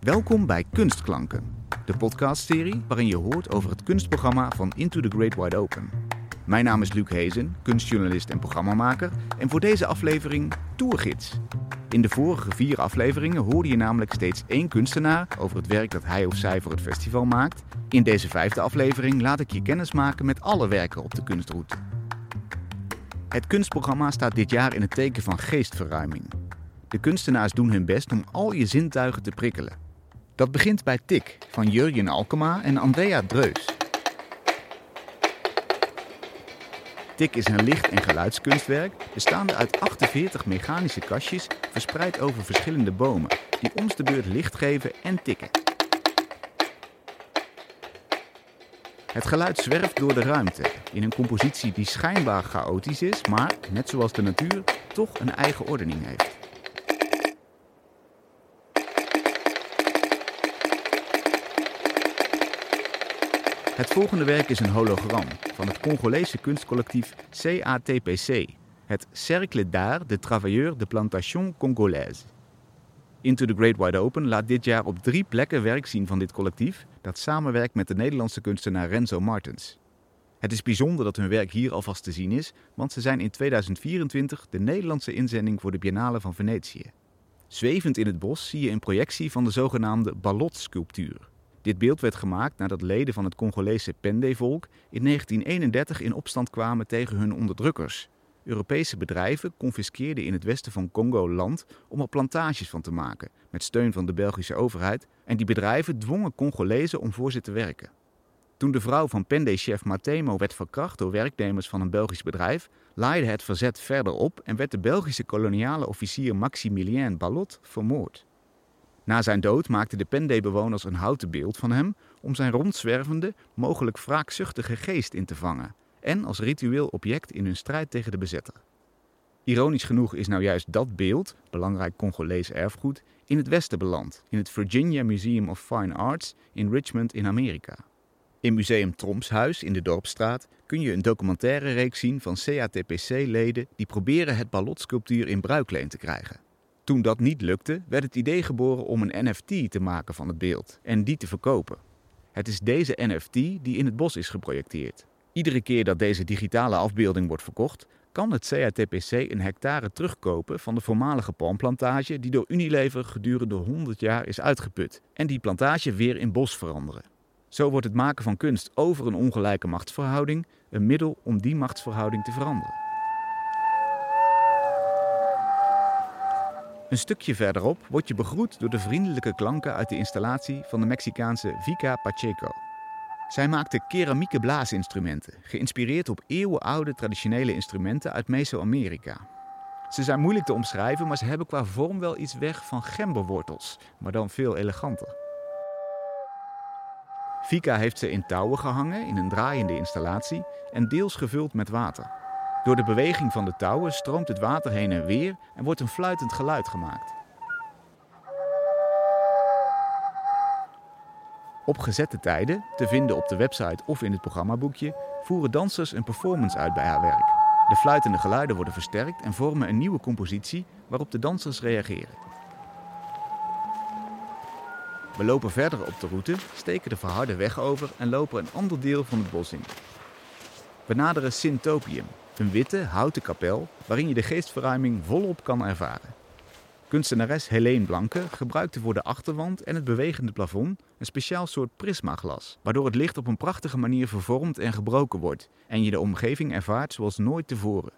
Welkom bij Kunstklanken, de podcastserie waarin je hoort over het kunstprogramma van Into the Great Wide Open. Mijn naam is Luc Hezen, kunstjournalist en programmamaker en voor deze aflevering Tourgids. In de vorige vier afleveringen hoorde je namelijk steeds één kunstenaar over het werk dat hij of zij voor het festival maakt. In deze vijfde aflevering laat ik je kennis maken met alle werken op de kunstroute. Het kunstprogramma staat dit jaar in het teken van geestverruiming. De kunstenaars doen hun best om al je zintuigen te prikkelen. Dat begint bij Tik van Jurjen Alkema en Andrea Dreus. Tik is een licht- en geluidskunstwerk bestaande uit 48 mechanische kastjes verspreid over verschillende bomen, die om de beurt licht geven en tikken. Het geluid zwerft door de ruimte in een compositie die schijnbaar chaotisch is, maar, net zoals de natuur, toch een eigen ordening heeft. Het volgende werk is een hologram van het Congolese kunstcollectief CATPC, het Cercle d'Art de Travailleurs de Plantation Congolaise. Into the Great Wide Open laat dit jaar op drie plekken werk zien van dit collectief, dat samenwerkt met de Nederlandse kunstenaar Renzo Martens. Het is bijzonder dat hun werk hier alvast te zien is, want ze zijn in 2024 de Nederlandse inzending voor de Biennale van Venetië. Zwevend in het bos zie je een projectie van de zogenaamde Ballot-sculptuur. Dit beeld werd gemaakt nadat leden van het Congolese Pende-volk in 1931 in opstand kwamen tegen hun onderdrukkers. Europese bedrijven confiskeerden in het westen van Congo land om er plantages van te maken, met steun van de Belgische overheid, en die bedrijven dwongen Congolezen om voor ze te werken. Toen de vrouw van Pende-chef Matemo werd verkracht door werknemers van een Belgisch bedrijf, laaide het verzet verder op en werd de Belgische koloniale officier Maximilien Ballot vermoord. Na zijn dood maakten de Pendé-bewoners een houten beeld van hem om zijn rondzwervende, mogelijk wraakzuchtige geest in te vangen en als ritueel object in hun strijd tegen de bezetter. Ironisch genoeg is nou juist dat beeld, belangrijk Congolees erfgoed, in het Westen beland, in het Virginia Museum of Fine Arts in Richmond in Amerika. In Museum Tromshuis in de Dorpstraat kun je een documentaire reeks zien van CATPC-leden die proberen het ballotsculptuur in bruikleen te krijgen. Toen dat niet lukte, werd het idee geboren om een NFT te maken van het beeld en die te verkopen. Het is deze NFT die in het bos is geprojecteerd. Iedere keer dat deze digitale afbeelding wordt verkocht, kan het CATPC een hectare terugkopen van de voormalige palmplantage die door Unilever gedurende 100 jaar is uitgeput en die plantage weer in bos veranderen. Zo wordt het maken van kunst over een ongelijke machtsverhouding een middel om die machtsverhouding te veranderen. Een stukje verderop word je begroet door de vriendelijke klanken uit de installatie van de Mexicaanse Vika Pacheco. Zij maakte keramieke blaasinstrumenten, geïnspireerd op eeuwenoude traditionele instrumenten uit Mesoamerika. Ze zijn moeilijk te omschrijven, maar ze hebben qua vorm wel iets weg van gemberwortels, maar dan veel eleganter. Vika heeft ze in touwen gehangen in een draaiende installatie en deels gevuld met water. Door de beweging van de touwen stroomt het water heen en weer en wordt een fluitend geluid gemaakt. Op gezette tijden, te vinden op de website of in het programmaboekje, voeren dansers een performance uit bij haar werk. De fluitende geluiden worden versterkt en vormen een nieuwe compositie waarop de dansers reageren. We lopen verder op de route, steken de verharde weg over en lopen een ander deel van het bos in. We naderen Syntopium, een witte, houten kapel waarin je de geestverruiming volop kan ervaren. Kunstenares Helene Blanke gebruikte voor de achterwand en het bewegende plafond een speciaal soort prismaglas, waardoor het licht op een prachtige manier vervormd en gebroken wordt en je de omgeving ervaart zoals nooit tevoren.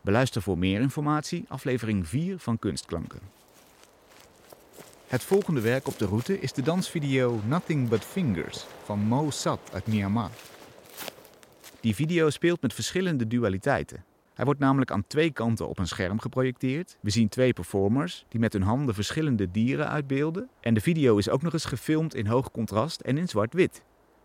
Beluister voor meer informatie aflevering 4 van Kunstklanken. Het volgende werk op de route is de dansvideo Nothing But Fingers van Mo Sat uit Myanmar. Die video speelt met verschillende dualiteiten. Hij wordt namelijk aan twee kanten op een scherm geprojecteerd. We zien twee performers die met hun handen verschillende dieren uitbeelden. En de video is ook nog eens gefilmd in hoog contrast en in zwart-wit.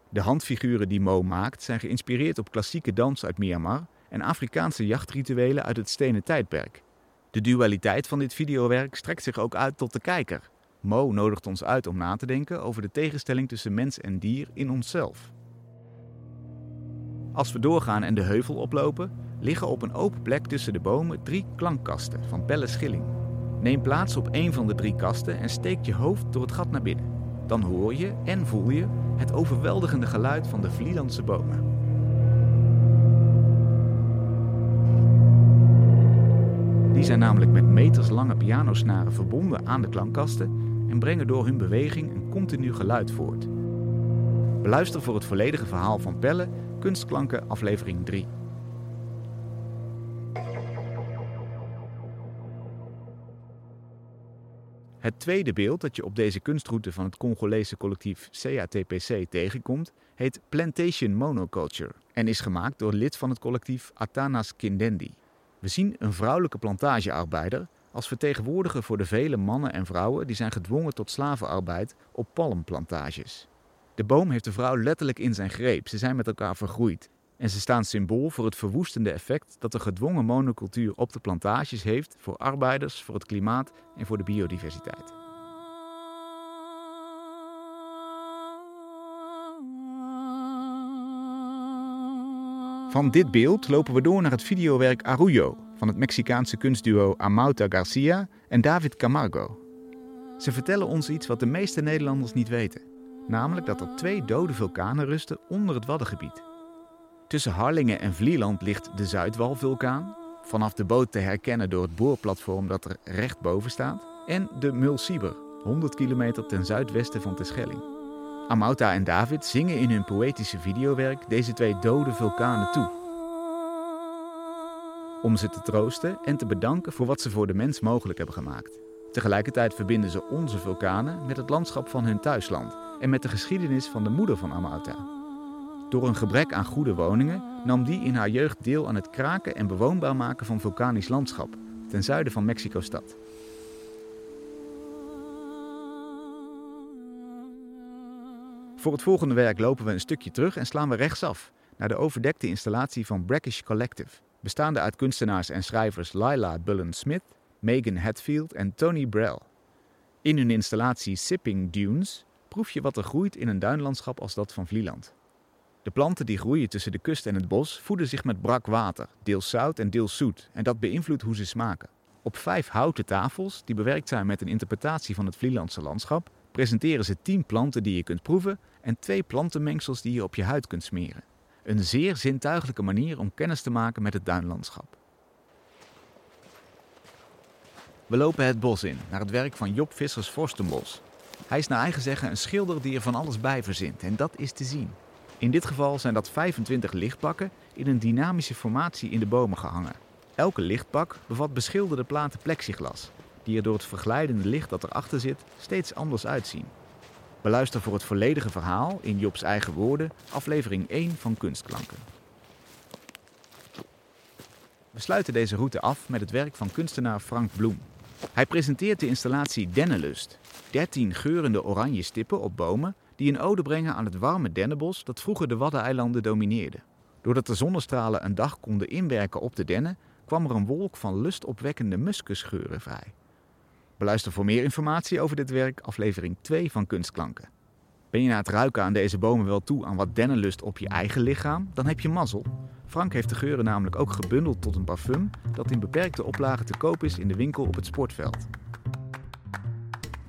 De handfiguren die Mo maakt zijn geïnspireerd op klassieke dans uit Myanmar en Afrikaanse jachtrituelen uit het stenen tijdperk. De dualiteit van dit videowerk strekt zich ook uit tot de kijker. Mo nodigt ons uit om na te denken over de tegenstelling tussen mens en dier in onszelf. Als we doorgaan en de heuvel oplopen, liggen op een open plek tussen de bomen drie klankkasten van Pelle Schilling. Neem plaats op een van de drie kasten en steek je hoofd door het gat naar binnen. dan hoor je en voel je het overweldigende geluid van de Vlielandse bomen. Die zijn namelijk met meterslange pianosnaren verbonden aan de klankkasten en brengen door hun beweging een continu geluid voort. Beluister voor het volledige verhaal van Pelle, Kunstklanken, aflevering 3. Het tweede beeld dat je op deze kunstroute van het Congolese collectief CATPC tegenkomt, heet Plantation Monoculture en is gemaakt door lid van het collectief Atanas Kindendi. We zien een vrouwelijke plantagearbeider als vertegenwoordiger voor de vele mannen en vrouwen die zijn gedwongen tot slavenarbeid op palmplantages. De boom heeft de vrouw letterlijk in zijn greep, ze zijn met elkaar vergroeid. En ze staan symbool voor het verwoestende effect dat de gedwongen monocultuur op de plantages heeft voor arbeiders, voor het klimaat en voor de biodiversiteit. Van dit beeld lopen we door naar het videowerk Arroyo van het Mexicaanse kunstduo Amauta Garcia en David Camargo. Ze vertellen ons iets wat de meeste Nederlanders niet weten, namelijk dat er twee dode vulkanen rusten onder het Waddengebied. Tussen Harlingen en Vlieland ligt de Zuidwalvulkaan, vanaf de boot te herkennen door het boorplatform dat er recht boven staat, en de Mulciber, 100 kilometer ten zuidwesten van Terschelling. Amauta en David zingen in hun poëtische videowerk deze twee dode vulkanen toe. Om ze te troosten en te bedanken voor wat ze voor de mens mogelijk hebben gemaakt. Tegelijkertijd verbinden ze onze vulkanen met het landschap van hun thuisland en met de geschiedenis van de moeder van Amauta. Door een gebrek aan goede woningen nam die in haar jeugd deel aan het kraken en bewoonbaar maken van vulkanisch landschap ten zuiden van Mexico-stad. Voor het volgende werk lopen we een stukje terug en slaan we rechtsaf naar de overdekte installatie van Brackish Collective, bestaande uit kunstenaars en schrijvers Lila Bullen-Smith, Megan Hatfield en Tony Brell. In hun installatie Sipping Dunes proef je wat er groeit in een duinlandschap als dat van Vlieland. De planten die groeien tussen de kust en het bos voeden zich met brak water, deels zout en deels zoet, en dat beïnvloedt hoe ze smaken. Op vijf houten tafels, die bewerkt zijn met een interpretatie van het Vlielandse landschap, presenteren ze tien planten die je kunt proeven en twee plantenmengsels die je op je huid kunt smeren. Een zeer zintuigelijke manier om kennis te maken met het duinlandschap. We lopen het bos in, naar het werk van Job Vissers Forstenbos. Hij is naar eigen zeggen een schilder die er van alles bij verzint en dat is te zien. In dit geval zijn dat 25 lichtpakken in een dynamische formatie in de bomen gehangen. Elke lichtpak bevat beschilderde platen plexiglas, die er door het verglijdende licht dat erachter zit steeds anders uitzien. Beluister voor het volledige verhaal in Jobs eigen woorden aflevering 1 van Kunstklanken. We sluiten deze route af met het werk van kunstenaar Frank Bloem. Hij presenteert de installatie Dennenlust. 13 geurende oranje stippen op bomen die een ode brengen aan het warme dennenbos dat vroeger de Waddeneilanden domineerde. Doordat de zonnestralen een dag konden inwerken op de dennen, kwam er een wolk van lustopwekkende muskusgeuren vrij. Beluister voor meer informatie over dit werk aflevering 2 van Kunstklanken. Ben je na het ruiken aan deze bomen wel toe aan wat dennenlust op je eigen lichaam? Dan heb je mazzel. Frank heeft de geuren namelijk ook gebundeld tot een parfum dat in beperkte oplagen te koop is in de winkel op het sportveld.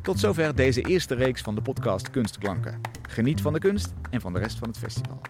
Tot zover deze eerste reeks van de podcast Kunstklanken. Geniet van de kunst en van de rest van het festival.